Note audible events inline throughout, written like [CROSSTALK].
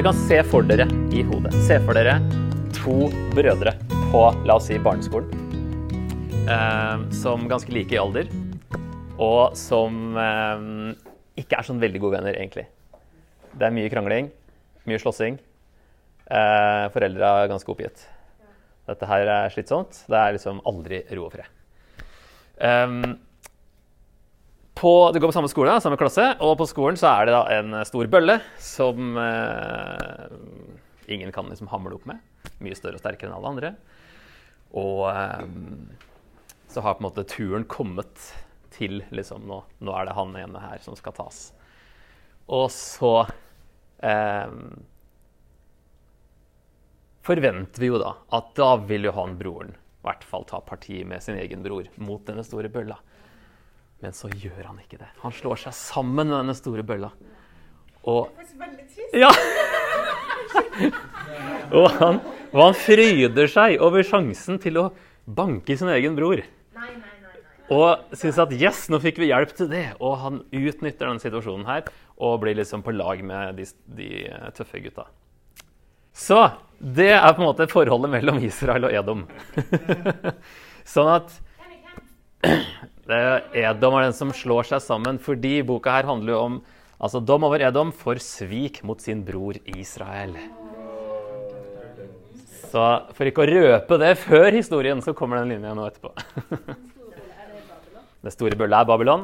Dere kan se for dere i hodet. Se for dere to brødre på, la oss si, barneskolen. Eh, som ganske like i alder, og som eh, ikke er sånn veldig gode venner, egentlig. Det er mye krangling, mye slåssing. Eh, foreldra er ganske oppgitt. Dette her er slitsomt. Det er liksom aldri ro og fred. Um, på, du går på samme skole, samme klasse, og på skolen så er det da en stor bølle som eh, ingen kan liksom hamle opp med. Mye større og sterkere enn alle andre. Og eh, så har på en måte turen kommet til liksom nå, nå er det han ene her som skal tas. Og så eh, forventer vi jo da at da vil jo han broren i hvert fall ta parti med sin egen bror mot denne store bølla. Men så gjør han ikke det. Han slår seg sammen med denne store bølla. Og Ja! og, han, og han fryder seg over sjansen til å banke sin egen bror. Og syns at yes, nå fikk vi hjelp til det. Og han utnytter denne situasjonen her og blir liksom på lag med de, de tøffe gutta. Så det er på en måte forholdet mellom Israel og Edom. [LAUGHS] sånn at Edom er den som slår seg sammen, fordi boka her handler jo om altså dom over Edom for svik mot sin bror Israel. Så for ikke å røpe det før historien, så kommer den linja nå etterpå. [LAUGHS] Det store bøllet er Babylon.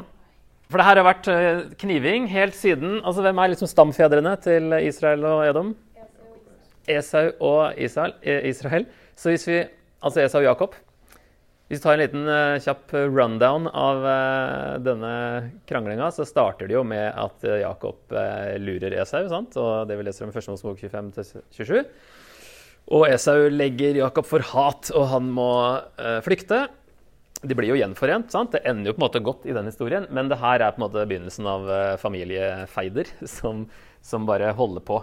For det her har vært eh, kniving helt siden altså Hvem er liksom stamfedrene til Israel og Edom? Esau og Israel. Eh, Israel. Så hvis vi, altså Esau og Jakob Hvis vi tar en liten uh, kjapp rundown av uh, denne kranglinga, så starter det jo med at uh, Jakob lurer Esau, sant? og det vi leser om i 1. Mosebok 25-27. Og Esau legger Jakob for hat, og han må flykte. De blir jo gjenforent. sant? Det ender jo på en måte godt i den historien, men det her er på en måte begynnelsen av familiefeider [LAUGHS] som, som bare holder på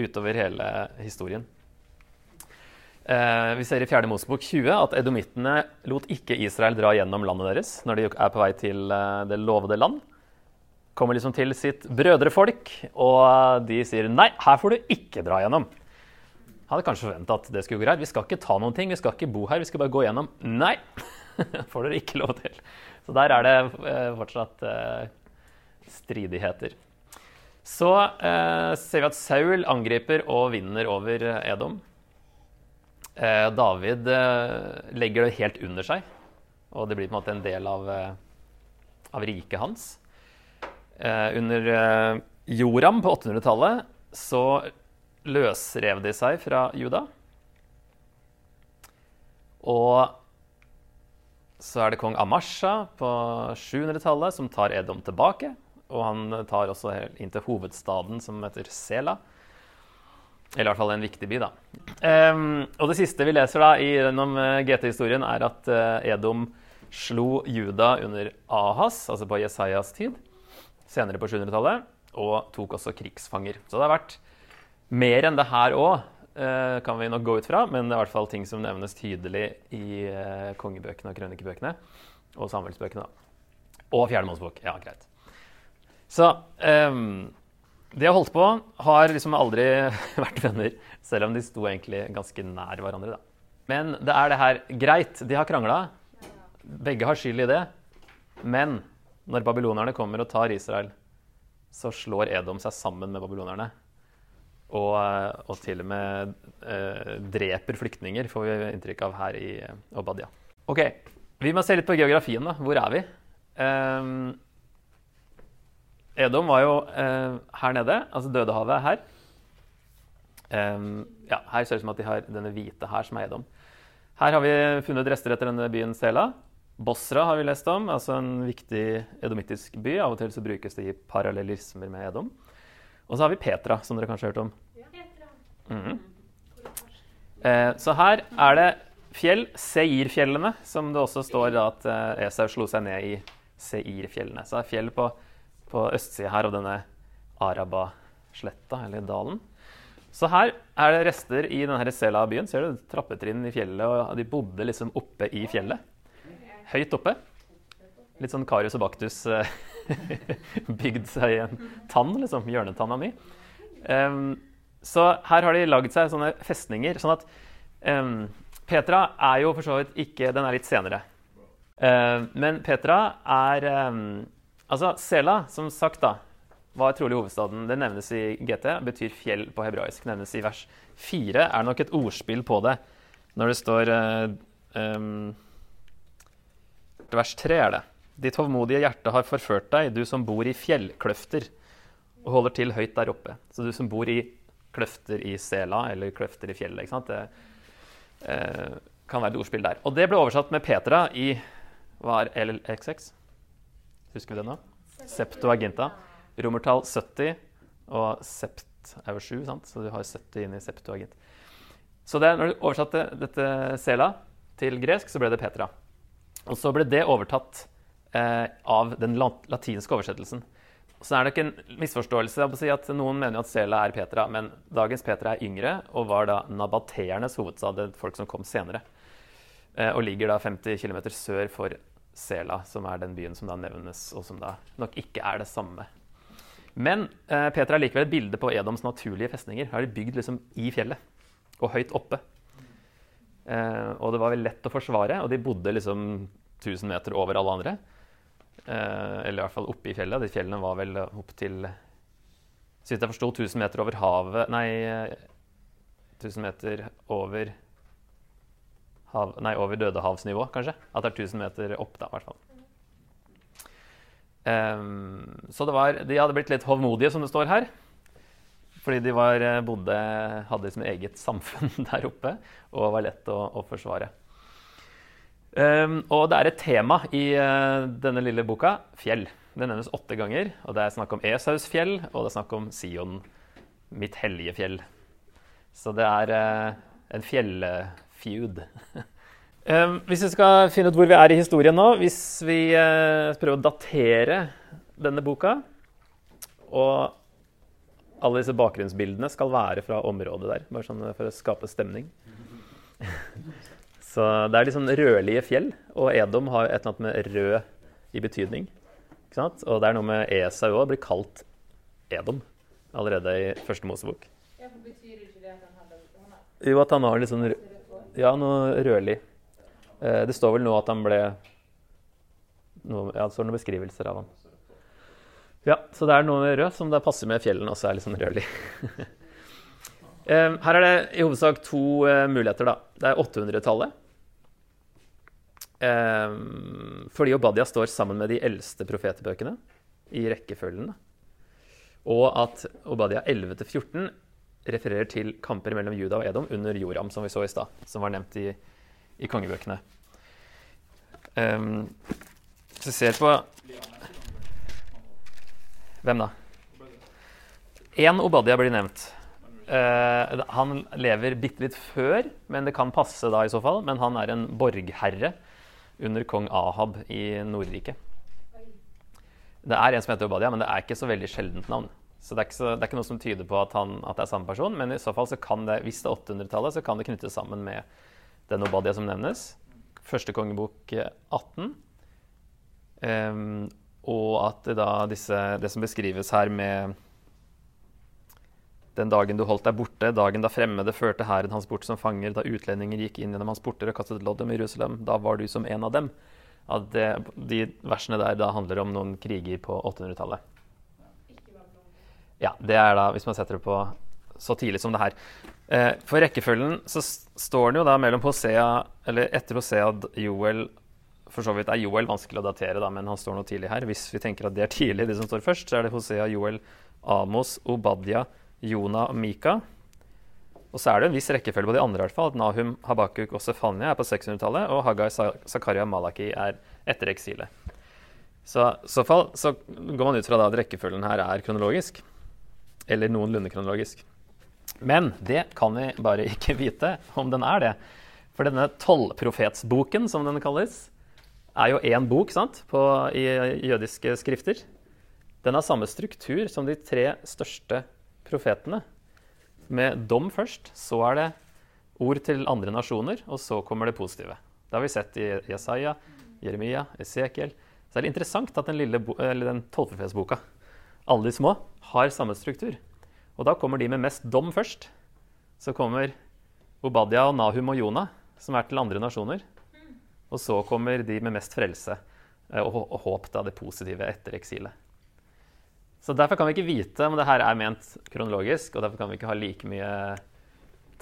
utover hele historien. Eh, vi ser i 4. Mosebok 20 at edomittene lot ikke Israel dra gjennom landet deres når de er på vei til eh, det lovede land. Kommer liksom til sitt brødrefolk, og de sier nei, her får du ikke dra gjennom. Hadde kanskje forventa at det skulle gå greit. Vi skal ikke ta noen ting, vi skal ikke bo her, vi skal bare gå gjennom. Nei, [LAUGHS] får dere ikke lov til. Så der er det eh, fortsatt stridigheter. Så ser vi at Saul angriper og vinner over Edom. Eh, David eh, legger det helt under seg, og det blir på en måte en del av, eh, av riket hans. Under Joram på 800-tallet så løsrev de seg fra Juda. Og så er det kong Amasha på 700-tallet som tar Edom tilbake. Og han tar også inn til hovedstaden, som heter Sela. Eller i hvert fall en viktig by, da. Um, og det siste vi leser da gjennom uh, eh, GT-historien, er at uh, Edom slo Juda under Ahas, altså på Jesajas tid, senere på 700-tallet, og tok også krigsfanger. Så det har vært mer enn det her òg, uh, eh, kan vi nok gå ut fra, men det er i hvert fall ting som nevnes tydelig i kongebøkene og krønikebøkene og samværsbøkene. Og fjerdemålsbok. Ja, greit. Så um, de har holdt på, har liksom aldri [LAUGHS] vært venner, selv om de sto egentlig ganske nær hverandre. Da. Men det er det her greit, de har krangla. Begge har skyld i det. Men når babylonerne kommer og tar Israel, så slår Edom seg sammen med babylonerne. Og, og til og med eh, dreper flyktninger, får vi inntrykk av her i Obadia. Ok, Vi må se litt på geografien. da. Hvor er vi? Um, Edom var jo eh, her nede, altså Dødehavet er her. Um, ja, her ser det ut som at de har denne hvite her, som er Edom. Her har vi funnet rester etter denne byen Sela. Bosra har vi lest om, altså en viktig edomittisk by. Av og til så brukes det i parallellismer med Edom. Og så har vi Petra, som dere kanskje har hørt om. Mm -hmm. eh, så her er det fjell, Seirfjellene, som det også står at eh, Esau slo seg ned i Seirfjellene. Så det er fjell på på østsida her av denne Araba-sletta, eller dalen. Så her er det rester i denne Sela-byen. Ser du trappetrinn i fjellet, og de bodde liksom oppe i fjellet. Høyt oppe. Litt sånn Karius og Baktus eh, [LAUGHS] bygd seg i en tann, liksom. Hjørnetanna mi. Um, Så her har de lagd seg sånne festninger. sånn at um, Petra er jo for så vidt ikke Den er litt senere. Uh, men Petra er um, Altså, Sela, som sagt, da, var trolig hovedstaden. Det nevnes i GT, betyr fjell på hebraisk. Nevnes i vers 4. Er det nok et ordspill på det når det står uh, um, Vers 3 er det. Ditt hovmodige hjerte har forført deg, du som bor i fjellkløfter og holder til høyt der oppe. Så du som bor i kløfter i sela eller kløfter i fjellet. ikke sant? Det uh, kan være et ordspill der. Og det ble oversatt med Petra i hva er LXX? Husker vi det nå? Septuaginta. Romertall 70 og sept er jo 7, sant? så du har 70 inn i septuagint. Så det, når du oversatte dette sela til gresk, så ble det Petra. Og så ble det overtatt eh, av den latinske oversettelsen. Så er det ikke en misforståelse å si at noen mener at Sela er Petra, men dagens Petra er yngre og var da nabateernes hovedstad, folk som kom senere. Eh, og ligger da 50 km sør for Sela, som er den byen som da nevnes, og som da nok ikke er det samme. Men eh, Peter er likevel et bilde på Edoms naturlige festninger. Her er de bygd liksom i fjellet og høyt oppe. Eh, og det var vel lett å forsvare, og de bodde liksom 1000 meter over alle andre. Eh, eller i hvert fall oppe i fjellet. De fjellene var vel opp til Så vidt jeg forsto, 1000 meter over havet Nei, 1000 meter over hav, Nei, over dødehavsnivå, kanskje. At det er 1000 meter opp, da, i hvert fall. Um, så var, de hadde blitt litt hovmodige, som det står her. Fordi de var, eh, bodde, hadde liksom eget [LAUGHS] samfunn der oppe og var lett å, å forsvare. Um, og det er et tema i uh, denne lille boka fjell. Det nevnes åtte ganger. og Det er snakk om Esaus fjell, og det er snakk om Sion, mitt hellige fjell. Så det er uh, en fjellfeud. Um, [LAUGHS] hvis vi skal finne ut hvor vi er i historien nå, hvis vi uh, prøver å datere denne boka og alle disse bakgrunnsbildene skal være fra området der, bare sånn for å skape stemning. [LAUGHS] Så det er litt sånn rødlige fjell, og Edom har et eller annet med rød i betydning. Og det er noe med Esau òg, blir kalt Edom allerede i første Mosebok. Ja, for betyr ikke det at han hadde Jo, at han har litt sånn Ja, noe rødlig. Eh, det står vel nå at han ble noe, Ja, det står noen beskrivelser av han. Ja, så det er noe rød som det passer med fjellene, også er litt sånn rødlig. [LAUGHS] Her er det i hovedsak to uh, muligheter. da. Det er 800-tallet. Um, fordi Obadia står sammen med de eldste profetbøkene i rekkefølgen. Og at Obadia 11-14 refererer til kamper mellom Juda og Edom under Joram, som vi så i stad, som var nevnt i, i kongebøkene. Um, hvis vi ser på hvem da? Én Obadia blir nevnt. Uh, han lever bitte litt før, men det kan passe da i så fall. Men han er en borgherre under kong Ahab i Nordriket. Det er en som heter Obadia, men det er ikke så veldig sjeldent navn. Så det så, det er ikke, noe som tyder på at, han, at, det er samme person, men i så fall så kan det, hvis det er 800-tallet, så kan det knyttes sammen med den Obadia som nevnes. Første kongebok 18. Um, og at da disse, det som beskrives her med den dagen du holdt deg borte, dagen da fremmede førte hæren hans bort som fanger, da utlendinger gikk inn gjennom hans porter og kastet lodd om Jerusalem, da var du som en av dem. At det, de versene der da handler om noen kriger på 800-tallet. Ja, det er da, hvis man setter det på så tidlig som det her. Eh, for rekkefølgen så står den jo da mellom Hosea, eller etter Hosea Joel for så vidt er Joel vanskelig å datere, da, men han står noe tidlig her. Hvis vi tenker at det er tidlig, de som står først, så er det Hosea, Joel, Amos, Obadia, Jonah og Mika. Og så er det en viss rekkefølge på de andre, i hvert fall. At Nahum, Habakuk og Sefania er på 600-tallet, og Haggai, Zakaria og Malaki er etter eksilet. Så i så fall så går man ut fra da at rekkefølgen her er kronologisk. Eller noenlunde kronologisk. Men det kan vi bare ikke vite om den er det. For denne tolvprofetsboken, som den kalles, er jo én bok sant, på, i jødiske skrifter. Den har samme struktur som de tre største profetene. Med dom først, så er det ord til andre nasjoner, og så kommer det positive. Det har vi sett i Jesaja, Jeremia, Esekiel. Så det er interessant at den, lille den tolvprofetsboka, alle de små, har samme struktur. Og da kommer de med mest dom først. Så kommer Obadia og Nahum og Jonah, som er til andre nasjoner. Og så kommer de med mest frelse eh, og, håp, da, det positive etter eksilet. Så Derfor kan vi ikke vite om det her er ment kronologisk, og derfor kan vi ikke ha like mye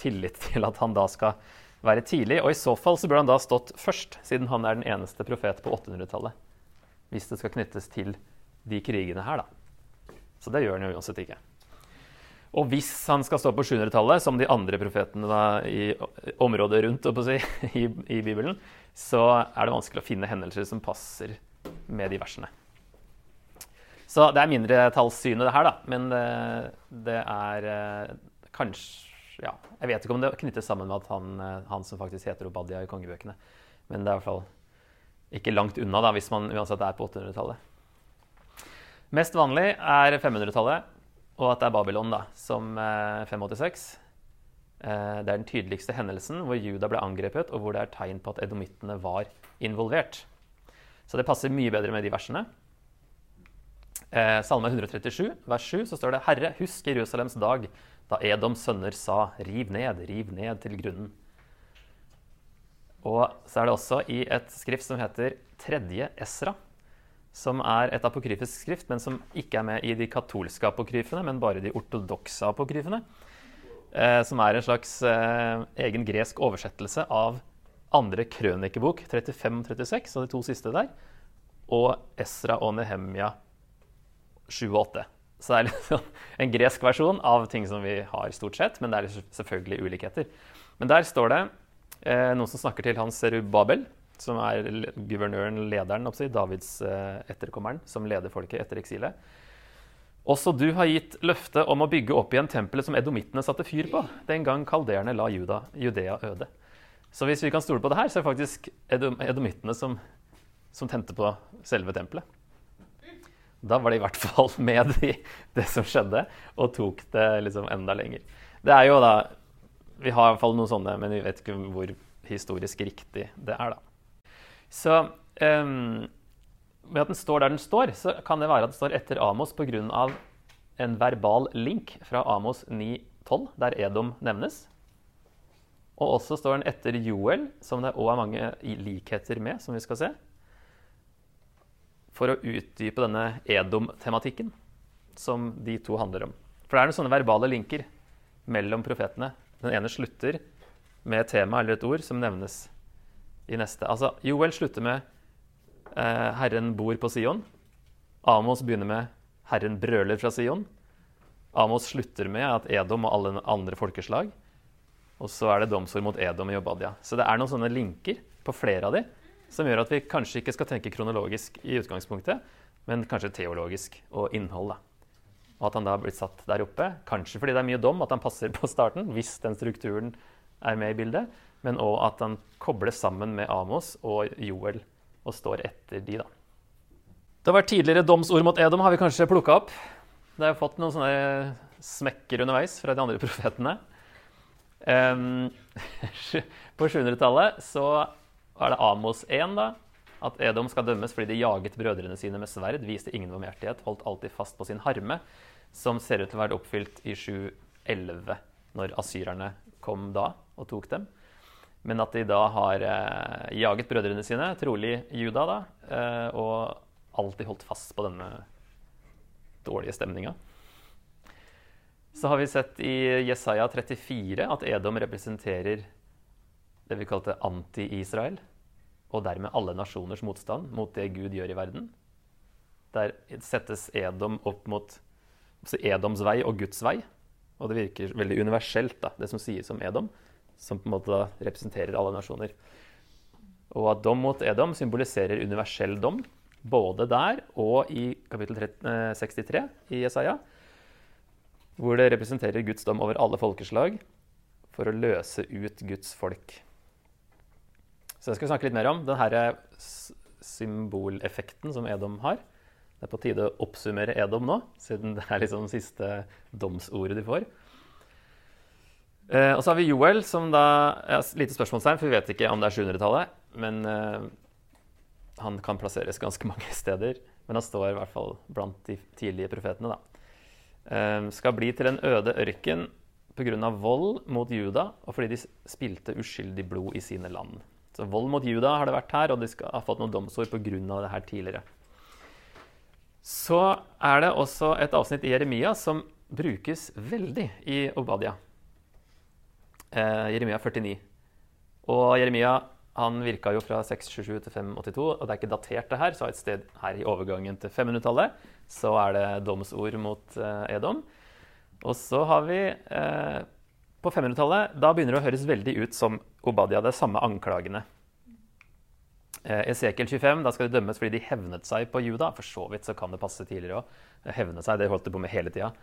tillit til at han da skal være tidlig. Og i så fall så burde han da stått først, siden han er den eneste profet på 800-tallet. Hvis det skal knyttes til de krigene her, da. Så det gjør han jo uansett ikke. Og hvis han skal stå på 700-tallet, som de andre profetene da, i området rundt si, [LAUGHS] i, i, Bibelen, så er det vanskelig å finne hendelser som passer med de versene. Så det er mindretallssynet, det her, da. Men det, det er eh, kanskje ja, Jeg vet ikke om det knyttes sammen med at han, eh, han som faktisk heter Obadia i kongebøkene. Men det er i hvert fall ikke langt unna, da, hvis man uansett er på 800-tallet. Mest vanlig er 500-tallet, og at det er Babylon da, som eh, 586. Eh, det er den tydeligste hendelsen hvor Juda ble angrepet, og hvor det er tegn på at edomittene var involvert. Så det passer mye bedre med de versene. Eh, Salme 137, vers 7, så står det Herre, husk Jerusalems dag, da Edoms sønner sa, riv ned, riv ned til grunnen. Og så er det også i et skrift som heter Tredje Esra, som er et apokryfisk skrift, men som ikke er med i de katolske apokryfene, men bare de ortodokse apokryfene. Eh, som er en slags eh, egen gresk oversettelse av andre krønikebok, 35-36, og de to siste der, og Esra og Nehemja 7 og 8. Så det er [LAUGHS] liksom en gresk versjon av ting som vi har stort sett, men det er selvfølgelig ulikheter. Men der står det eh, noen som snakker til Hans Serubabel, som er guvernøren, lederen, Davids eh, etterkommeren, som leder folket etter eksilet. Også du har gitt løfte om å bygge opp igjen tempelet som edomittene satte fyr på, den gang kalderene la Juda, Judea øde. Så hvis vi kan stole på det her, så er det faktisk edom, edomittene som, som tente på selve tempelet. Da var de i hvert fall med i det som skjedde, og tok det liksom enda lenger. Det er jo da Vi har i hvert fall noen sånne, men vi vet ikke hvor historisk riktig det er, da. Så um, med at den står der den står, så kan det være at den står etter Amos pga. en verbal link fra Amos 9,12, der Edom nevnes. Og også står den etter Joel, som det òg er mange likheter med, som vi skal se for å utdype denne Edom-tematikken som de to handler om. For det er noen sånne verbale linker mellom profetene. Den ene slutter med et tema eller et ord som nevnes i neste. Altså, Joel slutter med eh, 'Herren bor på Sion'. Amos begynner med 'Herren brøler fra Sion'. Amos slutter med at Edom og alle andre folkeslag. Og så er det domsord mot Edom i Obadia. Så det er noen sånne linker på flere av de som gjør at vi kanskje ikke skal tenke kronologisk i utgangspunktet, men kanskje teologisk og innhold. Da. Og at han da har blitt satt der oppe, kanskje fordi det er mye dom, at han passer på starten, hvis den strukturen er med i bildet, men òg at han kobles sammen med Amos og Joel og står etter de, da. Det har vært tidligere domsord mot Edom, har vi kanskje plukka opp. Det har fått noen sånne smekker underveis fra de andre profetene. Um, [LAUGHS] på 700-tallet så er det Amos 1, da. At Edom skal dømmes fordi de jaget brødrene sine med sverd, viste ingen barmhjertighet, holdt alltid fast på sin harme, som ser ut til å være oppfylt i 711, når asyrerne kom da og tok dem. Men at de da har eh, jaget brødrene sine, trolig Juda, da, eh, og alltid holdt fast på denne dårlige stemninga. Så har vi sett i Jesaja 34 at Edom representerer det vi kalte anti-Israel, og dermed alle nasjoners motstand mot det Gud gjør i verden. Der settes Edom opp mot Edoms vei og Guds vei. Og det virker veldig universelt, da, det som sies om Edom, som på en måte representerer alle nasjoner. Og at dom mot Edom symboliserer universell dom, både der og i kapittel 63 eh, i Jesaja, hvor det representerer Guds dom over alle folkeslag for å løse ut Guds folk. Så det skal vi snakke litt mer om. Denne symboleffekten som Edom har. Det er på tide å oppsummere Edom nå, siden det er liksom siste domsordet de får. Eh, og så har vi Joel, som da ja, Lite spørsmålstegn, for vi vet ikke om det er 700-tallet. Men eh, han kan plasseres ganske [LAUGHS] mange steder. Men han står i hvert fall blant de tidlige profetene, da. eh, skal bli til en øde ørken pga. vold mot Juda og fordi de spilte uskyldig blod i sine land. Så vold mot Juda har det vært her, og de skal ha fått noen domsord pga. det her tidligere. Så er det også et avsnitt i Jeremia som brukes veldig i Obadia. Eh, Jeremia 49. Og Jeremia han virka jo fra 627 til 582, og det er ikke datert det her, så et sted her i overgangen til 500-tallet så er det domsord mot eh, Edom. Og så har vi eh, på 500-tallet Da begynner det å høres veldig ut som Obadia. Det samme anklagene. Eh, Esekiel 25, da skal de dømmes fordi de hevnet seg på Juda. For så vidt så kan det passe tidligere òg. Hevne seg, det holdt de på med hele tida.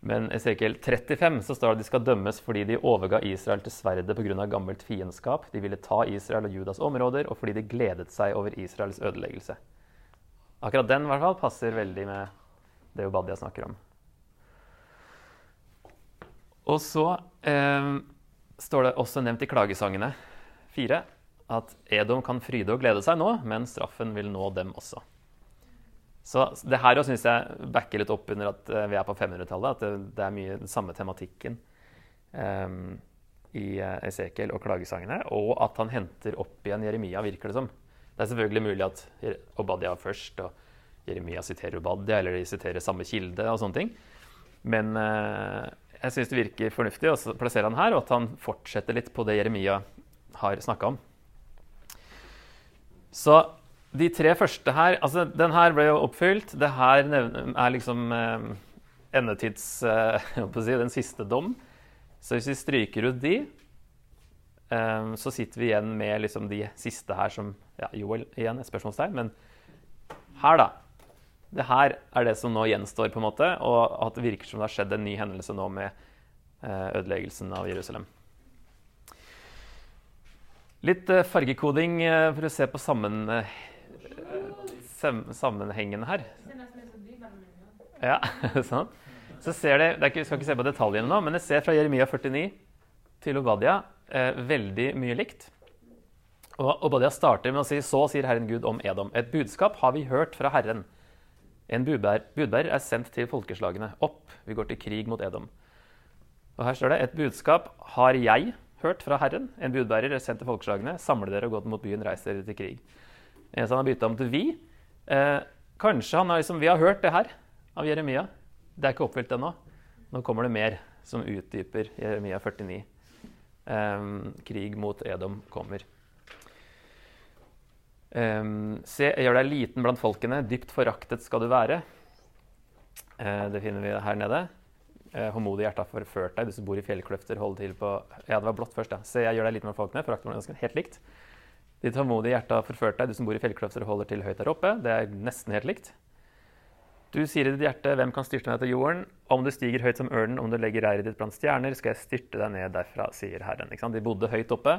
Men Esekiel 35 så står det at de skal dømmes fordi de overga Israel til sverdet pga. gammelt fiendskap. De ville ta Israel og Judas områder, og fordi de gledet seg over Israels ødeleggelse. Akkurat den i hvert fall passer veldig med det Obadia snakker om. Og så eh, står det også nevnt i klagesangene fire at Edom kan fryde og glede seg nå, men straffen vil nå dem også. Så det her syns jeg backer litt opp under at eh, vi er på 500-tallet. At det, er mye den samme tematikken um, i eh, Esekiel og klagesangene. Og at han henter opp igjen Jeremia, virker det som. Det er selvfølgelig mulig at Obadia først, og Jeremia siterer Obadia, eller de siterer samme kilde og sånne ting. Men uh, jeg syns det virker fornuftig å plassere han her, og at han fortsetter litt på det Jeremia har snakka om. Så de tre første her altså Den her ble jo oppfylt. Det her er liksom eh, endetids eh, [LAUGHS] si, Den siste dom. Så hvis vi stryker ut de, eh, så sitter vi igjen med liksom de siste her som ja, Joel igjen, et spørsmålstegn. Men her, da. Det her er det som nå gjenstår, på en måte, og at det virker som det har skjedd en ny hendelse nå med eh, ødeleggelsen av Jerusalem. Litt eh, fargekoding eh, for å se på sammen, eh, sam, sammenhengen her. Ja. Sånn. [LAUGHS] Så ser det, det ikke, skal ikke se på detaljene nå, men det ser fra Jeremia 49 til Obadia eh, veldig mye likt. Og Obadia starter med å si så sier Herren Gud om Edom. Et budskap har vi hørt fra Herren. En budbærer, budbærer er sendt til folkeslagene. Opp, vi går til krig mot Edom. Og her står det et budskap har jeg hørt fra Herren. En budbærer er sendt til folkeslagene. Samle dere og gå mot byen, reis dere til krig. En som har bytta om til vi. Eh, kanskje han har liksom, Vi har hørt det her av Jeremia. Det er ikke oppfylt ennå. Nå kommer det mer som utdyper Jeremia 49. Eh, krig mot Edom kommer. Um, se, gjør deg liten blant folkene, dypt foraktet skal du være. Eh, det finner vi her nede. Eh, Håmodig hjerte har forført deg, du som bor i fjellkløfter, hold til på Ja, det var blått først, ja. Se, jeg gjør deg liten blant folkene, foraktet blant menneskene. Helt likt. Ditt tålmodige hjerte har forført deg, du som bor i fjellkløfter, holder til høyt der oppe. Det er nesten helt likt. Du sier i ditt hjerte, hvem kan styrte deg til jorden? Om du stiger høyt som ørnen, om du legger reiret ditt blant stjerner, skal jeg styrte deg ned derfra, sier Herren. De bodde høyt oppe.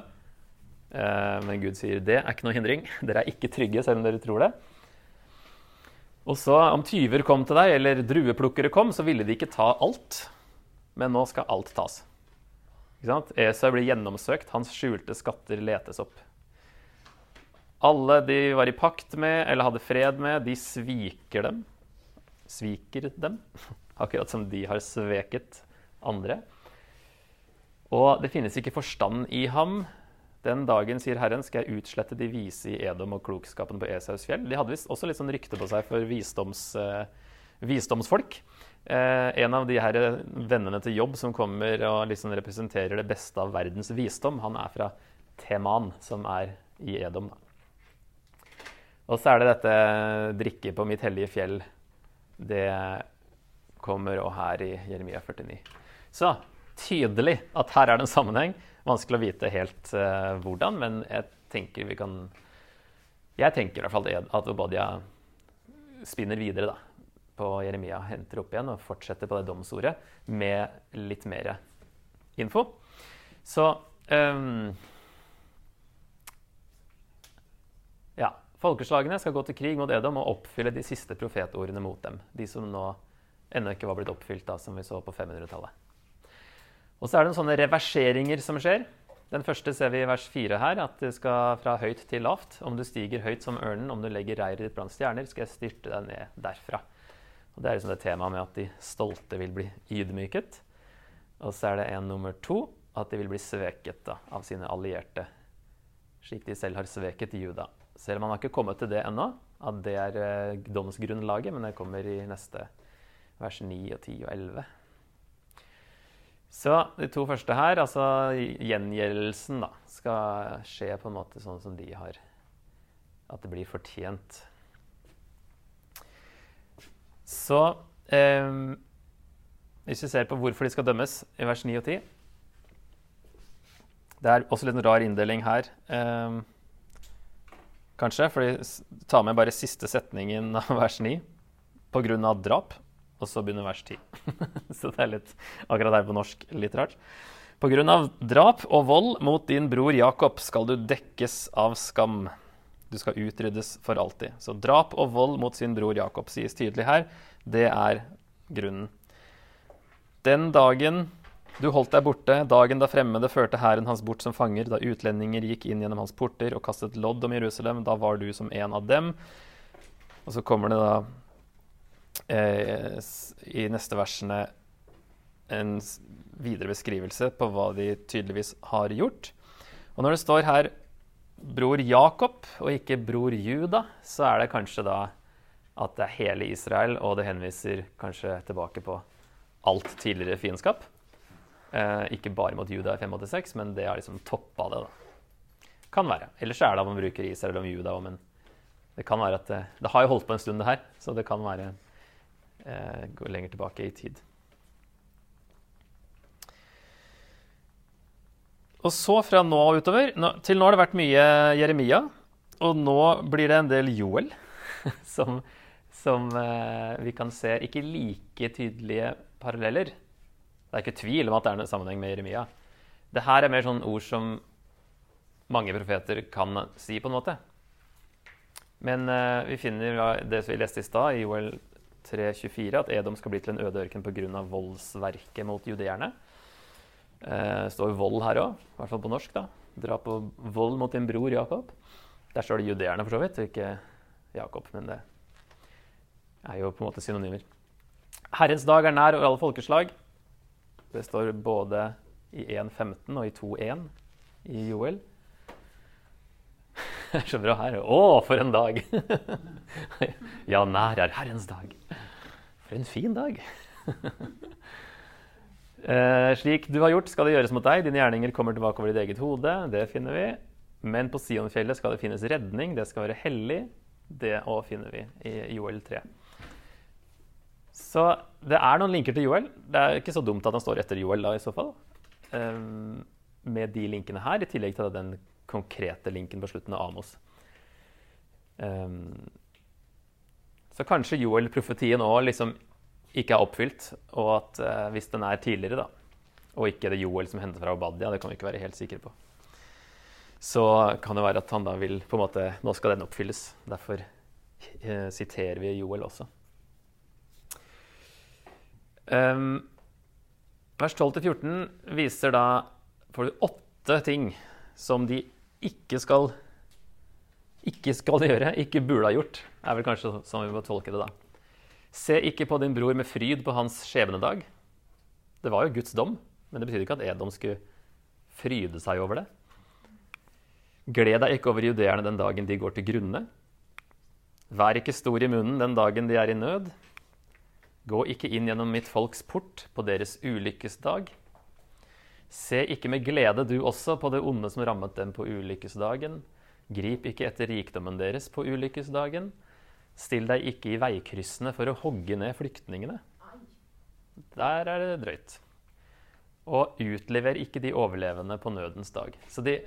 Eh, Men Gud sier det er ikke noe hindring. [LAUGHS] Dere er ikke trygge, selv om dere tror det. Og så, om tyver kom til deg, eller drueplukkere kom, så ville de ikke ta alt. Men nå skal alt tas. Ikke sant? Esau blir gjennomsøkt, hans skjulte skatter letes opp. Alle de var i pakt med eller hadde fred med, de sviker dem. Sviker dem, [LAUGHS] akkurat som de har sveket andre. Og det finnes ikke forstand i ham. Den dagen, sier Herren, skal jeg utslette de vise i Edom og klokskapen på Esaus fjell. De hadde visst også litt sånn rykte på seg for visdoms, uh, visdomsfolk. Uh, en av de her vennene til Jobb som kommer og liksom representerer det beste av verdens visdom, han er fra Teman, som er i Edom. Da. Og så er det dette drikke på mitt hellige fjell. Det kommer òg her i Jeremia 49. Så tydelig at her er det en sammenheng. Vanskelig å vite helt uh, hvordan, men jeg tenker vi kan Jeg tenker i hvert fall at Obadia spinner videre da, på Jeremia, henter opp igjen og fortsetter på det domsordet med litt mer info. Så ehm, Ja. Folkeslagene skal gå til krig mot Edom og oppfylle de siste profetordene mot dem. De som nå ennå ikke var blitt oppfylt, da, som vi så på 500-tallet. Og så er det noen sånne reverseringer som skjer. Den første ser vi i vers 4 her, at det skal fra høyt til lavt. Om du stiger høyt som ørnen, om du legger reiret ditt blant stjerner, skal jeg styrte deg ned derfra. Og Det er liksom det temaet med at de stolte vil bli ydmyket. Og så er det en nummer to at de vil bli sveket da, av sine allierte, slik de selv har sveket Juda. Selv om han har ikke kommet til det ennå, at det er eh, domsgrunnlaget, men det kommer i neste vers 9 og 10 og 11. Så de to første her, altså gjengjeldelsen, da, skal skje på en måte sånn som de har At det blir fortjent. Så eh, hvis vi ser på hvorfor de skal dømmes i vers 9 og 10 Det er også litt en rar inndeling her, eh, kanskje. For de tar med bare siste setningen av [LAUGHS] vers 9 pga. drap. Og så begynner vers 10. [LAUGHS] så det er litt akkurat her på norsk litt rart. Pga. drap og vold mot din bror Jakob skal du dekkes av skam. Du skal utryddes for alltid. Så drap og vold mot sin bror Jakob sies tydelig her. Det er grunnen. Den dagen du holdt deg borte, dagen da fremmede førte hæren hans bort som fanger, da utlendinger gikk inn gjennom hans porter og kastet lodd om Jerusalem, da var du som en av dem. Og så kommer det da eh, i neste versene en videre beskrivelse på hva de tydeligvis har gjort. Og når det står her bror Jakob og ikke bror Juda, så er det kanskje da at det er hele Israel, og det henviser kanskje tilbake på alt tidligere fiendskap. Eh, ikke bare mot Juda i 586, men det har liksom toppa det. da. Kan være. Ellers er det at man bruker Israel om Juda òg, men det kan være at det, det, har jo holdt på en stund, det her, så det kan være eh, gå lenger tilbake i tid. Og så fra nå utover nå, Til nå har det vært mye Jeremia, og nå blir det en del Joel, [LAUGHS] som, som eh, vi kan se ikke like tydelige paralleller. Det er ikke tvil om at det er en sammenheng med Jeremia. Det her er mer sånn ord som mange profeter kan si, på en måte. Men uh, vi finner det som vi leste i stad, i OL 3.24, at Edom skal bli til en øde ørken pga. voldsverket mot judeerne. Uh, det står vold her òg, i hvert fall på norsk. da. Drap og vold mot din bror Jakob. Der står det judeerne, for så vidt, og ikke Jakob. Men det er jo på en måte synonymer. Herrens dag er nær over alle folkeslag. Det står både i 1.15 og i 2.1 i Joel. Det [LAUGHS] er så bra her. Å, for en dag! [LAUGHS] ja, nær er Herrens dag. For en fin dag. [LAUGHS] eh, slik du har gjort, skal det gjøres mot deg. Dine gjerninger kommer tilbake over ditt eget hode. Det finner vi. Men på Sionfjellet skal det finnes redning. Det skal være hellig. Det òg finner vi i Joel 3. Så det er noen linker til Joel. Det er ikke så dumt at han står etter Joel da, i så fall. Um, med de linkene her, i tillegg til den konkrete linken på slutten av Amos. Um, så kanskje Joel-profetien òg liksom ikke er oppfylt, og at uh, hvis den er tidligere, da, og ikke det Joel som henter fra Obadia, det kan vi ikke være helt sikre på, så kan det være at han da vil på en måte Nå skal den oppfylles. Derfor uh, siterer vi Joel også. Um, vers 12-14 viser da for åtte ting som de ikke skal, ikke skal gjøre, ikke burde ha gjort. er vel kanskje sånn vi må tolke det da. Se ikke på din bror med fryd på hans skjebnedag. Det var jo Guds dom, men det betydde ikke at Edom skulle fryde seg over det. Gled deg ikke over judeerne den dagen de går til grunne. Vær ikke stor i munnen den dagen de er i nød. Gå ikke inn gjennom mitt folks port på deres ulykkesdag. Se ikke med glede du også på det onde som rammet dem på ulykkesdagen. Grip ikke etter rikdommen deres på ulykkesdagen. Still deg ikke i veikryssene for å hogge ned flyktningene. Der er det drøyt. Og utlever ikke de overlevende på nødens dag. Så de,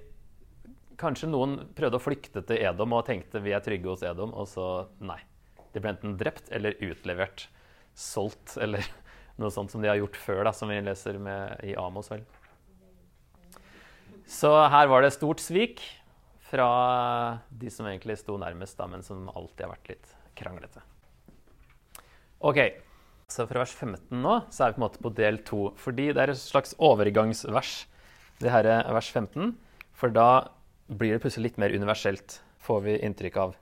kanskje noen prøvde å flykte til Edom og tenkte vi er trygge hos Edom, og så nei. De ble enten drept eller utlevert solgt, [LAUGHS] eller noe sånt som de har gjort før, da, som vi leser med, i Amos. vel. Så her var det stort svik fra de som egentlig sto nærmest, da, men som alltid har vært litt kranglete. Ok, så fra vers 15 nå så er vi på en måte på del 2. Fordi det er et slags overgangsvers, det her er vers 15. For da blir det plutselig litt mer universelt, får vi inntrykk av.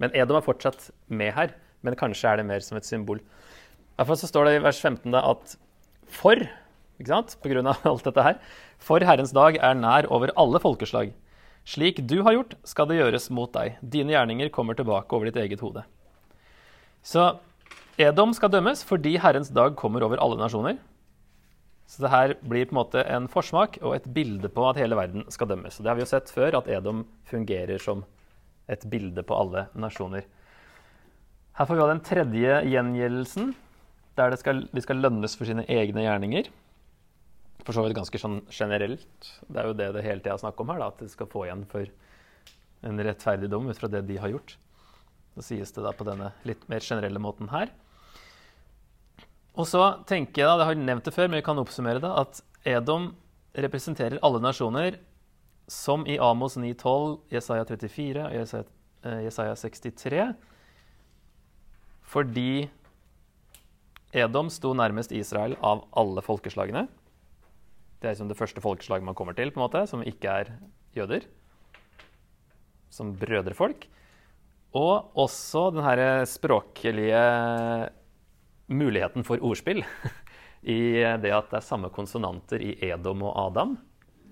Men Edom er fortsatt med her, men kanskje er det mer som et symbol. Derfor så står det i vers 15 at for, ikke sant, på grunn av alt dette her, for Herrens dag er nær over alle folkeslag. Slik du har gjort, skal det gjøres mot deg. Dine gjerninger kommer tilbake over ditt eget hode. Så Edom skal dømmes fordi Herrens dag kommer over alle nasjoner. Så det her blir på en måte en forsmak og et bilde på at hele verden skal dømmes. Og det har vi jo sett før, at Edom fungerer som et bilde på alle nasjoner. Her får vi ha den tredje gjengjeldelsen, der skal, de skal lønnes for sine egne gjerninger. For så vidt ganske sånn generelt. Det er jo det det hele tida er snakk om her, da, at de skal få igjen for en rettferdig dom ut fra det de har gjort. Så sies det da på denne litt mer generelle måten her. Og så tenker jeg, da, det har jeg nevnt det før, men vi kan oppsummere det, at Edom representerer alle nasjoner som i Amos 9,12, Jesaja 34 og Jesaja, eh, Jesaja 63. Fordi Edom sto nærmest Israel av alle folkeslagene. Det er liksom det første folkeslaget man kommer til, på en måte, som ikke er jøder. Som brødrefolk. Og også den her språklige muligheten for ordspill [LAUGHS] i det at det er samme konsonanter i Edom og Adam,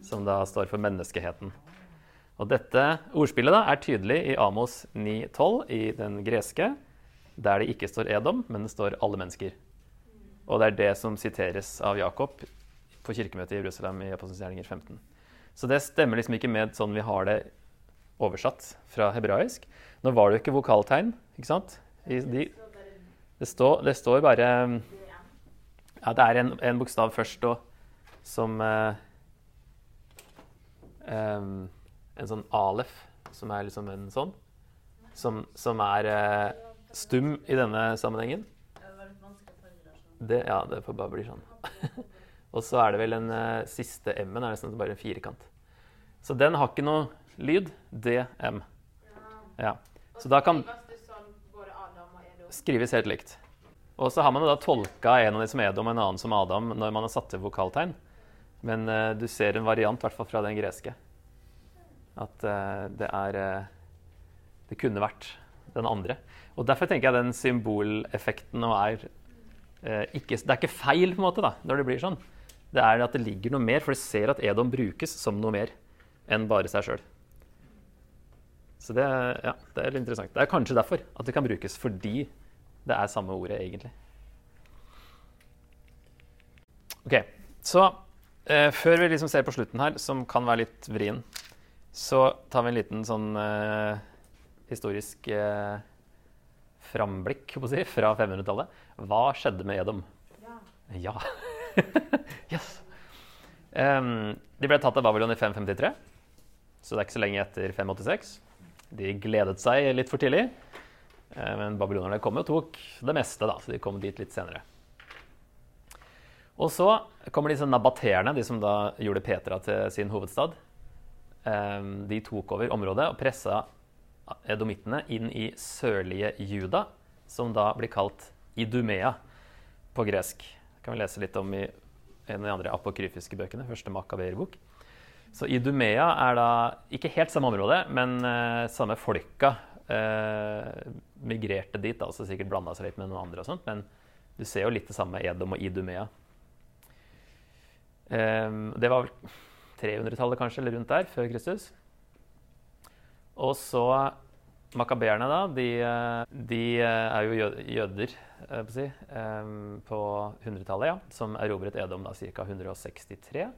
som da står for menneskeheten. Og dette ordspillet da er tydelig i Amos 9,12 i den greske, der det ikke står Edom, men det står alle mennesker. Og det er det som siteres av Jakob på kirkemøtet i Jerusalem i Apostelens 15. Så det stemmer liksom ikke med sånn vi har det oversatt fra hebraisk. Nå var det jo ikke vokaltegn, ikke sant? De, det, står, det står bare Ja, det er en, en bokstav først og som eh, En sånn alef, som er liksom en sånn. Som, som er eh, stum i denne sammenhengen. Det, ja, det får bare bli sånn. [LAUGHS] og så er det vel en uh, siste M-en er nesten bare en firkant. Så den har ikke noe lyd. DM. Ja. Så da kan skrives helt likt. Og så har man da tolka en av de som Edom en annen som Adam når man har satt til vokaltegn. Men uh, du ser en variant, i hvert fall fra den greske. At uh, det er uh, Det kunne vært den andre. Og derfor tenker jeg den symboleffekten nå er ikke, Det er ikke feil, på en måte, da, når det blir sånn. Det er at det ligger noe mer, for de ser at Edom brukes som noe mer enn bare seg sjøl. Så det, ja, det er litt interessant. Det er kanskje derfor at det kan brukes, fordi det er samme ordet, egentlig. Ok, Så eh, før vi liksom ser på slutten her, som kan være litt vrien, så tar vi en liten sånn eh, historisk eh, framblikk si, fra 500-tallet. Hva skjedde med Edom? Ja. Ja. [LAUGHS] yes. Um, de ble tatt av Babylon i 553, så det er ikke så lenge etter 586. De gledet seg litt for tidlig, eh, men babylonerne kom og tok det meste, da, så de kom dit litt senere. Og så kommer disse nabaterene, de som da gjorde Petra til sin hovedstad. De tok over området og pressa edomittene inn i sørlige Juda, som da blir kalt Idumea på gresk. Det kan vi lese litt om i en av de andre apokryfiske bøkene, første Makabeer-bok. Så Idumea er da ikke helt samme område, men eh, samme folka eh, migrerte dit. da, så sikkert blanda seg litt med noen andre og sånt, men du ser jo litt det samme med Edom og Idumea. Eh, det var vel 300-tallet kanskje, eller rundt der, før Kristus. Og så Makabeerne, da, de, de er jo jøder eh, på, si, eh, på 100-tallet, ja, som erobret Edom da ca. 163.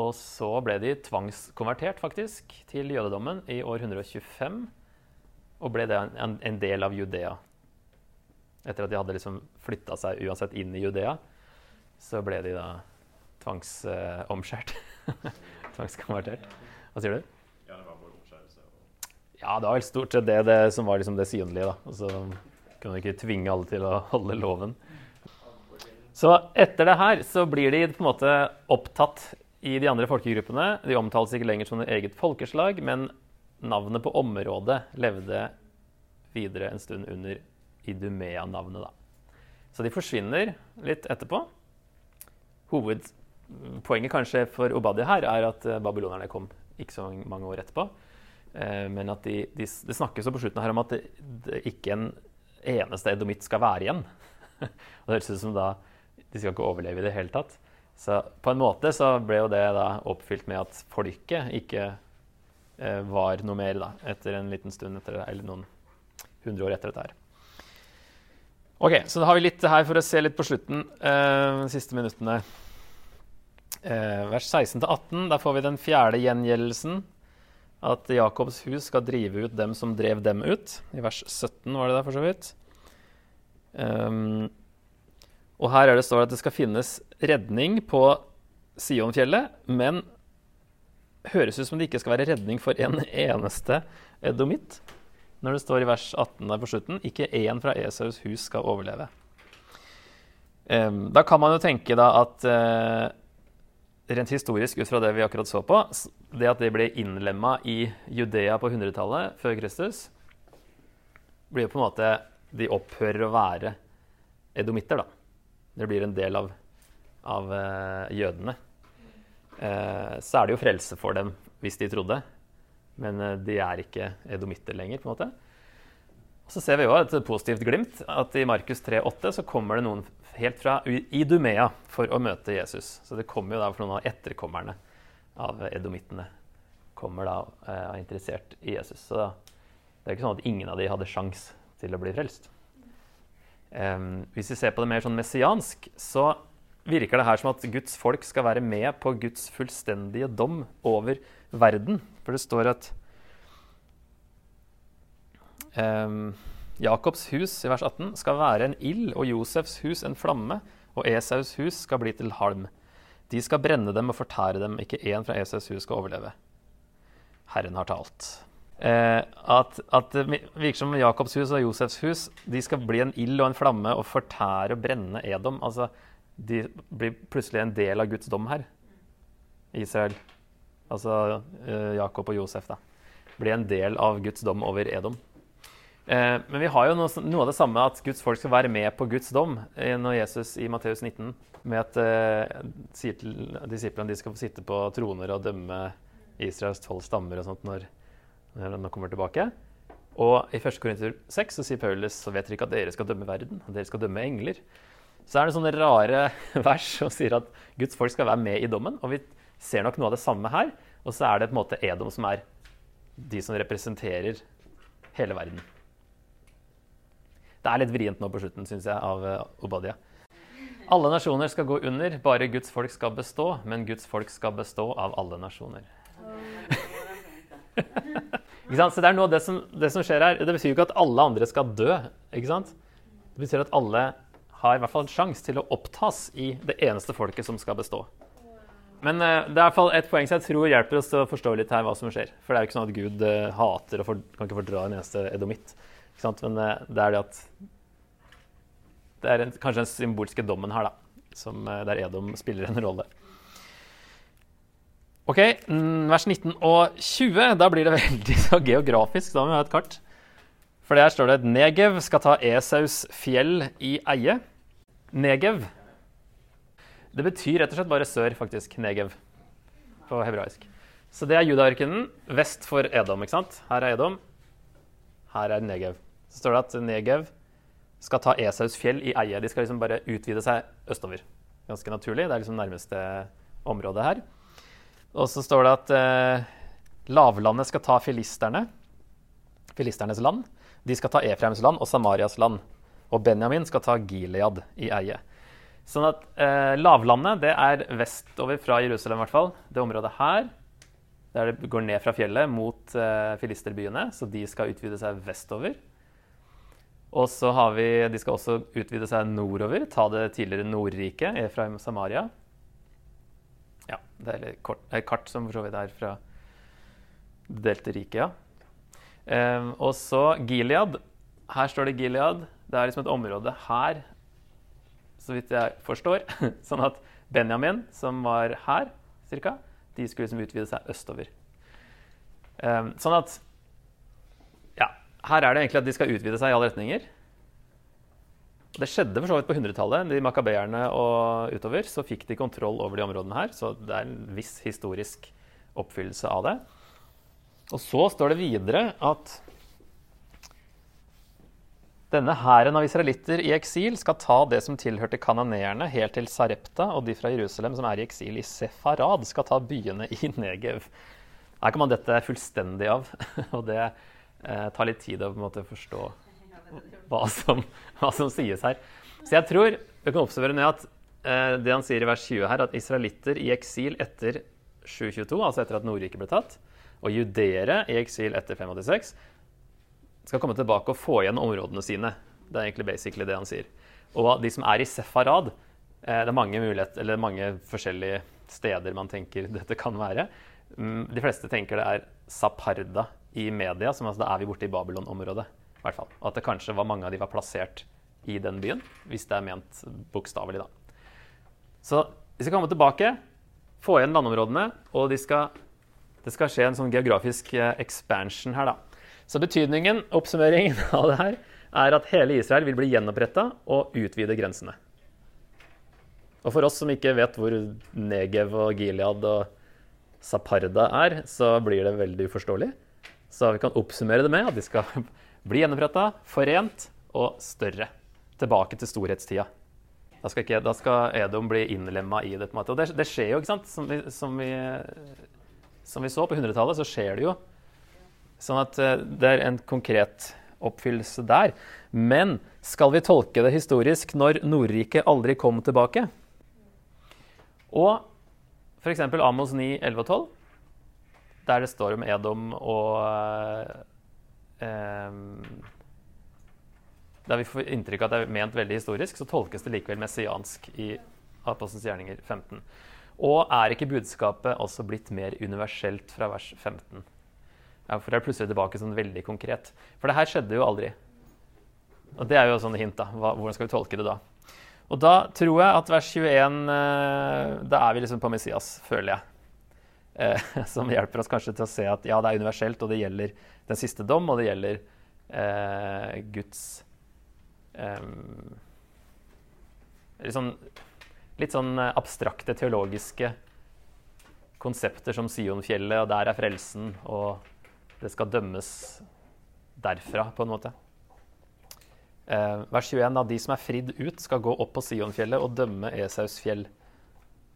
Og så ble de tvangskonvertert faktisk til jødedommen i år 125. Og ble det en, en del av Judea. Etter at de hadde liksom flytta seg uansett inn i Judea, så ble de da tvangsomskjært. [LAUGHS] Tvangskonvertert. Hva sier du? Ja, det var både omskjærelse og Ja, det var vel stort sett det, det som var liksom det synlige. da. Og så kunne du ikke tvinge alle til å holde loven. Så etter det her så blir de på en måte opptatt i de andre folkegruppene. De omtales ikke lenger som et eget folkeslag, men navnet på området levde videre en stund under Idumea-navnet. da. Så de forsvinner litt etterpå. Hovedpoenget kanskje for Obadi her er at eh, babylonerne kom ikke så mange år etterpå. Eh, Men at de, de, det snakkes på slutten her om at det, det ikke en eneste edomitt skal være igjen. [LAUGHS] og det høres ut som da de skal ikke overleve i det hele tatt. Så på en måte så ble jo det da oppfylt med at folket ikke eh, var noe mer da, etter en liten stund etter det, eller noen hundre år etter dette her. Ok, så da har vi litt her for å se litt på slutten, eh, siste minuttene. Eh, vers 16-18, der får vi den fjerde gjengjeldelsen. At Jakobs hus skal drive ut dem som drev dem ut. I vers 17 var det der, for så vidt. Um, og her er det står at det skal finnes redning på Sionfjellet, men høres ut som det ikke skal være redning for en eneste edomitt. Når det står i vers 18 der på slutten ikke én fra Esaus hus skal overleve. Um, da kan man jo tenke da at uh, rent historisk ut fra det vi akkurat så på, det at de ble innlemma i Judea på 100-tallet før Kristus, blir jo på en måte De opphører å være edomitter, da. Det blir en del av, av uh, jødene. Uh, så er det jo frelse for dem hvis de trodde, men uh, de er ikke edomitter lenger, på en måte. Så ser vi jo et positivt glimt, at i Markus 3,8 så kommer det noen helt fra Idumea for å møte Jesus. Så det kommer jo da for noen av etterkommerne av edomittene kommer da og er interessert i Jesus. Så det er ikke sånn at ingen av de hadde sjans til å bli frelst. Um, hvis vi ser på det mer sånn messiansk, så virker det her som at Guds folk skal være med på Guds fullstendige dom over verden. For det står at um, Jakobs hus i vers 18 skal være en ild, og Josefs hus en flamme, og Esaus hus skal bli til halm. De skal brenne dem og fortære dem, ikke én fra Esaus hus skal overleve. Herren har talt. Eh, at, at, det virker som Jakobs hus og Josefs hus de skal bli en ild og en flamme og fortære og brenne Edom. Altså, de blir plutselig en del av Guds dom her. Israel. Altså eh, Jakob og Josef, da. Blir en del av Guds dom over Edom. Eh, men vi har jo noe, noe, av det samme at Guds folk skal være med på Guds dom eh, når Jesus i Matteus 19 med at eh, sier til disiplene de skal få sitte på troner og dømme Israels tolv stammer og sånt når, når han kommer tilbake. Og i 1. Korinter 6 så sier Paulus så vet dere ikke at dere skal dømme verden, at dere skal dømme engler. Så er det sånne rare [LAUGHS] vers som sier at Guds folk skal være med i dommen. Og vi ser nok noe av det samme her. Og så er det på en måte Edom som er de som representerer hele verden. Det er litt vrient nå på slutten, syns jeg, av Obadia. Alle nasjoner skal gå under, bare Guds folk skal bestå. Men Guds folk skal bestå av alle nasjoner. [LAUGHS] ikke sant? Så det er noe av det som, det som skjer her. Det betyr jo ikke at alle andre skal dø. ikke sant? Det betyr at alle har i hvert fall en sjanse til å opptas i det eneste folket som skal bestå. Men uh, det er i hvert fall et poeng som jeg tror hjelper oss til å forstå litt her hva som skjer. For det er jo ikke sånn at Gud uh, hater og for, kan ikke fordra en eneste edomitt. Men uh, det er det at Det er en, kanskje den symbolske dommen her, da, som, der Edom spiller en rolle. Ok, mm, vers 19 og 20. Da blir det veldig så geografisk. Da må vi ha et kart. For der står det at Negev skal ta Esaus fjell i eie. Negev. Det betyr rett og slett bare sør, faktisk. Negev på hebraisk. Så det er judaørkenen vest for Edom. ikke sant? Her er Edom. Her er Negev. Så står det at Negev skal ta Esaus fjell i eie. De skal liksom bare utvide seg østover. Ganske naturlig. Det er liksom nærmeste området her. Og så står det at eh, lavlandet skal ta filisterne, filisternes land. De skal ta Efraims land og Samarias land. Og Benjamin skal ta Gilead i eie. Sånn at eh, lavlandet det er vestover fra Jerusalem, i hvert fall. Det området her, der det går ned fra fjellet mot eh, filisterbyene. Så de skal utvide seg vestover. Og så har vi, De skal også utvide seg nordover, ta det tidligere Nordriket, Efraim og Samaria. Ja, det er et kart, som for så vidt er fra det delte riket, ja. Um, og så Gilead. Her står det Gilead. Det er liksom et område her, så vidt jeg forstår. [LAUGHS] sånn at Benjamin, som var her cirka, de skulle liksom utvide seg østover. Um, sånn at her er det egentlig at de skal utvide seg i alle retninger. Det skjedde for så vidt på 100-tallet. De makabeerne og utover så fikk de kontroll over de områdene her. Så det er en viss historisk oppfyllelse av det. Og så står det videre at Denne hæren av israelitter i eksil skal ta det som tilhørte kananeerne, helt til Sarepta, og de fra Jerusalem som er i eksil i Sefarad, skal ta byene i Negev. Her kan man dette fullstendig av, [LAUGHS] og det eh, tar litt tid å på en måte, forstå hva som, hva som, sies her. Så jeg tror vi kan observere ned at eh, det han sier i vers 20 her, at israelitter i eksil etter 722, altså etter at Nordriket ble tatt, og judeere i eksil etter 586, skal komme tilbake og få igjen områdene sine. Det er egentlig basically det han sier. Og de som er i Sefarad eh, Det er mange eller mange forskjellige steder man tenker [LAUGHS] dette kan være. Mm, de fleste tenker det er Saparda i media, som altså da er vi borte i Babylon-området. Hvert fall. Og at det kanskje var mange av de var plassert i den byen, hvis det er ment bokstavelig, da. Så de skal komme tilbake, få igjen landområdene, og de skal, det skal skje en sånn geografisk eh, expansion her, da. Så betydningen, oppsummeringen [LAUGHS] av det her, er at hele Israel vil bli gjenoppretta og utvide grensene. Og for oss som ikke vet hvor Negev og Gilead og Saparda er, så blir det veldig uforståelig. Så vi kan oppsummere det med at de skal [LAUGHS] bli gjenoppretta, forent og større. Tilbake til storhetstida. Da skal, ikke, da skal Edom bli innlemma i det. på en måte. Og det, det skjer jo, ikke sant? Som vi, som vi, som vi så på 100-tallet, så skjer det jo Sånn at eh, det er en konkret oppfyllelse der. Men skal vi tolke det historisk når Nordriket aldri kom tilbake? Og f.eks. Amos 9, 11 og 12, der det står om Edom og eh, Der vi får inntrykk av at det er ment veldig historisk, så tolkes det likevel messiansk i Apostelens gjerninger 15. Og er ikke budskapet også blitt mer universelt fra vers 15? Ja, for det er plutselig tilbake sånn veldig konkret. For det her skjedde jo aldri. Og det er jo sånne hint, da. Hva, hvordan skal vi tolke det da? Og da tror jeg at vers 21 eh, Da er vi liksom på Messias, føler jeg. Eh, [LAUGHS] som hjelper oss kanskje til å se at ja, det er universelt, og det gjelder den siste dom, og det gjelder eh, Guds eh, litt, sånn, litt sånn abstrakte teologiske konsepter som Sionfjellet, og der er frelsen, og det skal dømmes derfra, på en måte. Eh, vers 21. Av de som er fridd ut, skal gå opp på Sionfjellet og dømme Esaus fjell.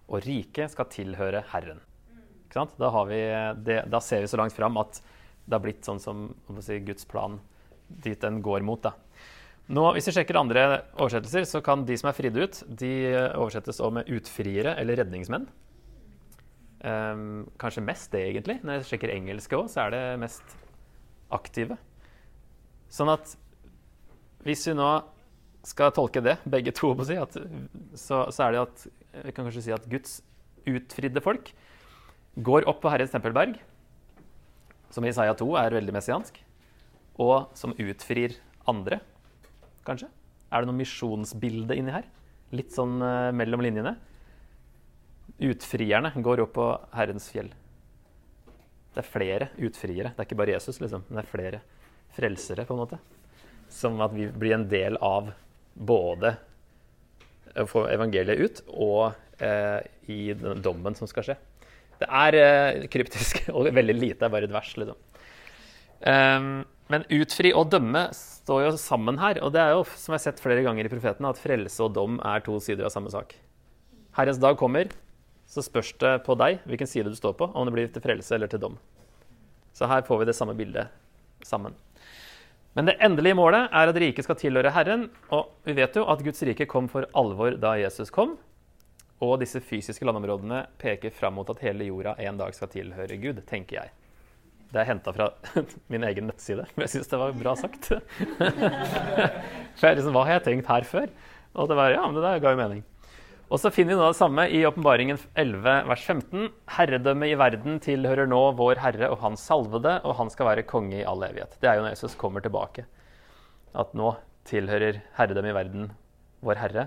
Og riket skal tilhøre Herren. Da, det, da, ser vi så langt fram at det har blitt sånn som si, Guds plan dit den går mot. Da. Nå, hvis vi sjekker andre oversettelser, så kan de som er fridd ut, de oversettes også med utfriere eller redningsmenn. Um, kanskje mest det, egentlig. Når jeg sjekker engelske òg, så er det mest aktive. Sånn at hvis vi nå skal tolke det, begge to, si, at, så, så, er det at vi kan kanskje si at Guds utfridde folk går opp på Herrens tempelberg, som i Isaiah 2 er veldig messiansk, og som utfrir andre, kanskje. Er det noe misjonsbilde inni her? Litt sånn uh, mellom linjene. Utfrierne går opp på Herrens fjell. Det er flere utfriere. Det er ikke bare Jesus, liksom. Men det er flere frelsere, på en måte. Som at vi blir en del av både å få evangeliet ut og eh, i den dommen som skal skje. Det er eh, kryptisk [LAUGHS] og veldig lite. Det er bare et vers, liksom. Um, men utfri og dømme står jo sammen her. Og det er jo, som jeg har sett flere ganger i profetene, at frelse og dom er to sider av samme sak. Herrens dag kommer, så spørs det på deg hvilken side du står på, om det blir til frelse eller til dom. Så her får vi det samme bildet sammen. Men det endelige målet er at riket skal tilhøre Herren. Og vi vet jo at Guds rike kom for alvor da Jesus kom. Og disse fysiske landområdene peker fram mot at hele jorda en dag skal tilhøre Gud, tenker jeg. Det er henta fra [LAUGHS] min egen nettside, men jeg syns det var bra sagt. [LAUGHS] For jeg liksom, Hva har jeg tenkt her før? Og det var, ja, men det der ga jo mening. Og så finner vi noe av det samme i Åpenbaringen 11, vers 15. Herredømmet i verden tilhører nå vår Herre og Hans salvede, og han skal være konge i all evighet. Det er jo når Jesus kommer tilbake. At nå tilhører herredømmet i verden vår Herre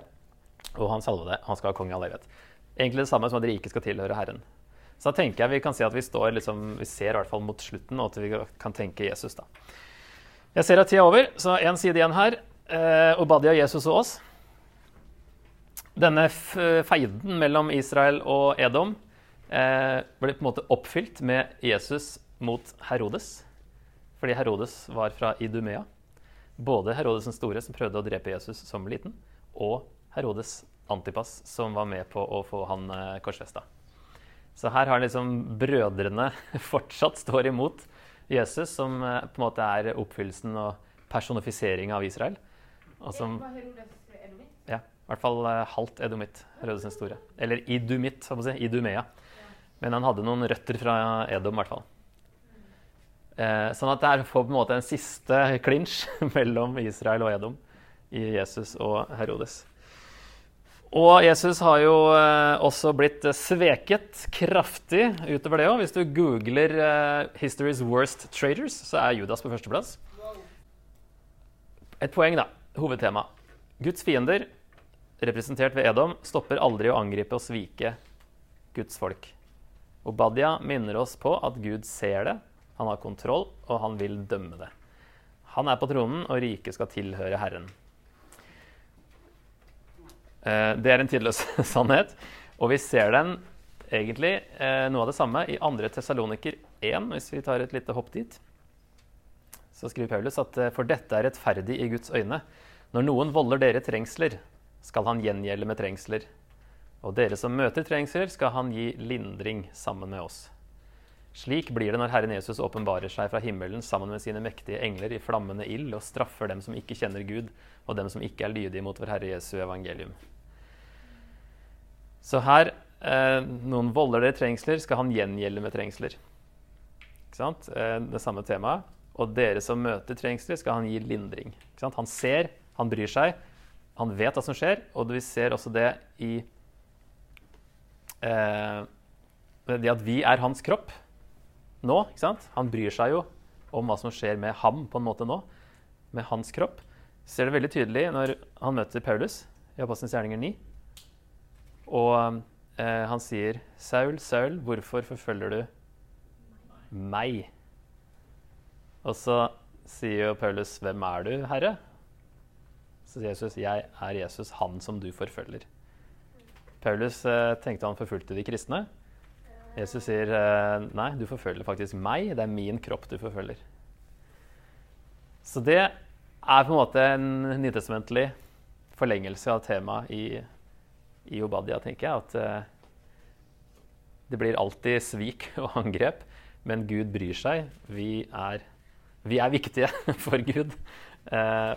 og Hans salvede. Han skal være konge i all evighet. Egentlig det samme som at riket skal tilhøre Herren. Så da tenker jeg vi kan si at vi står liksom, vi ser i hvert fall mot slutten, og at vi kan tenke Jesus. da. Jeg ser at tida er over, så én side igjen her. Eh, Obadia, Jesus og oss. Denne feiden mellom Israel og Edom eh, ble på en måte oppfylt med Jesus mot Herodes. Fordi Herodes var fra Idumea. Både Herodes den store, som prøvde å drepe Jesus som liten, og Herodes Antipas, som var med på å få han eh, korsfesta. Så her har liksom brødrene [LAUGHS] fortsatt står imot Jesus, som eh, på en måte er oppfyllelsen og personifisering av Israel. Og som, Herodes i hvert fall eh, halvt edomitt, Herodes store. Eller idumitt, må jeg si, idumea. Men han hadde noen røtter fra Edom, i hvert fall. Eh, sånn at det er på en måte en siste klinsj [LAUGHS] mellom Israel og Edom i Jesus og Herodes. Og Jesus har jo eh, også blitt sveket kraftig utover det òg. Hvis du googler 'History's Worst Traders', så er Judas på førsteplass. Et poeng, da. Hovedtema. Guds fiender, representert ved Edom, stopper aldri å angripe og svike Guds folk. Obadia minner oss på at Gud ser det, han har kontroll, og han vil dømme det. Han er på tronen, og riket skal tilhøre Herren. Eh, Det er en tidløs [LAUGHS] sannhet, og vi ser den egentlig eh, noe av det samme i 2. Tessaloniker 1, hvis vi tar et lite hopp dit. Så skriver Paulus at eh, for dette er rettferdig i Guds øyne. Når noen volder dere trengsler, skal han gjengjelde med trengsler. Og dere som møter trengsler, skal han gi lindring sammen med oss. Slik blir det når Herren Jesus åpenbarer seg fra himmelen sammen med sine mektige engler i flammende ild og straffer dem som ikke kjenner Gud, og dem som ikke er lydige mot vår Herre Jesu evangelium. Så her eh, Noen volder dere trengsler, skal han gjengjelde med trengsler. Ikke sant? Eh, det samme temaet. Og dere som møter trengsler, skal han gi lindring. Ikke sant? Han ser, han bryr seg, han vet hva som skjer, og vi ser også det i eh, det at vi er hans kropp nå. ikke sant? Han bryr seg jo om hva som skjer med ham på en måte nå, med hans kropp. Ser det veldig tydelig når han møter Paulus i Apostelens gjerninger 9. Og eh, han sier, 'Saul, Saul, hvorfor forfølger du meg?' Og så sier jo Paulus, 'Hvem er du, Herre?' Så sier Jesus, 'Jeg er Jesus, han som du forfølger'. Paulus eh, tenkte han forfulgte de kristne. Jesus sier, eh, 'Nei, du forfølger faktisk meg. Det er min kropp du forfølger'. Så det er på en måte en nytestamentlig forlengelse av temaet i, i Obadia, tenker jeg. At eh, det blir alltid svik [LAUGHS] og angrep, men Gud bryr seg. Vi er, vi er viktige [LAUGHS] for Gud,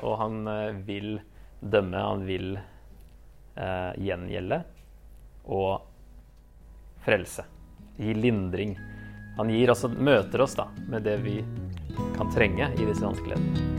og han eh, vil dømme, han vil eh, gjengjelde og frelse. Gi lindring. Han gir også, møter oss da, med det vi kan trenge i disse vanskelighetene.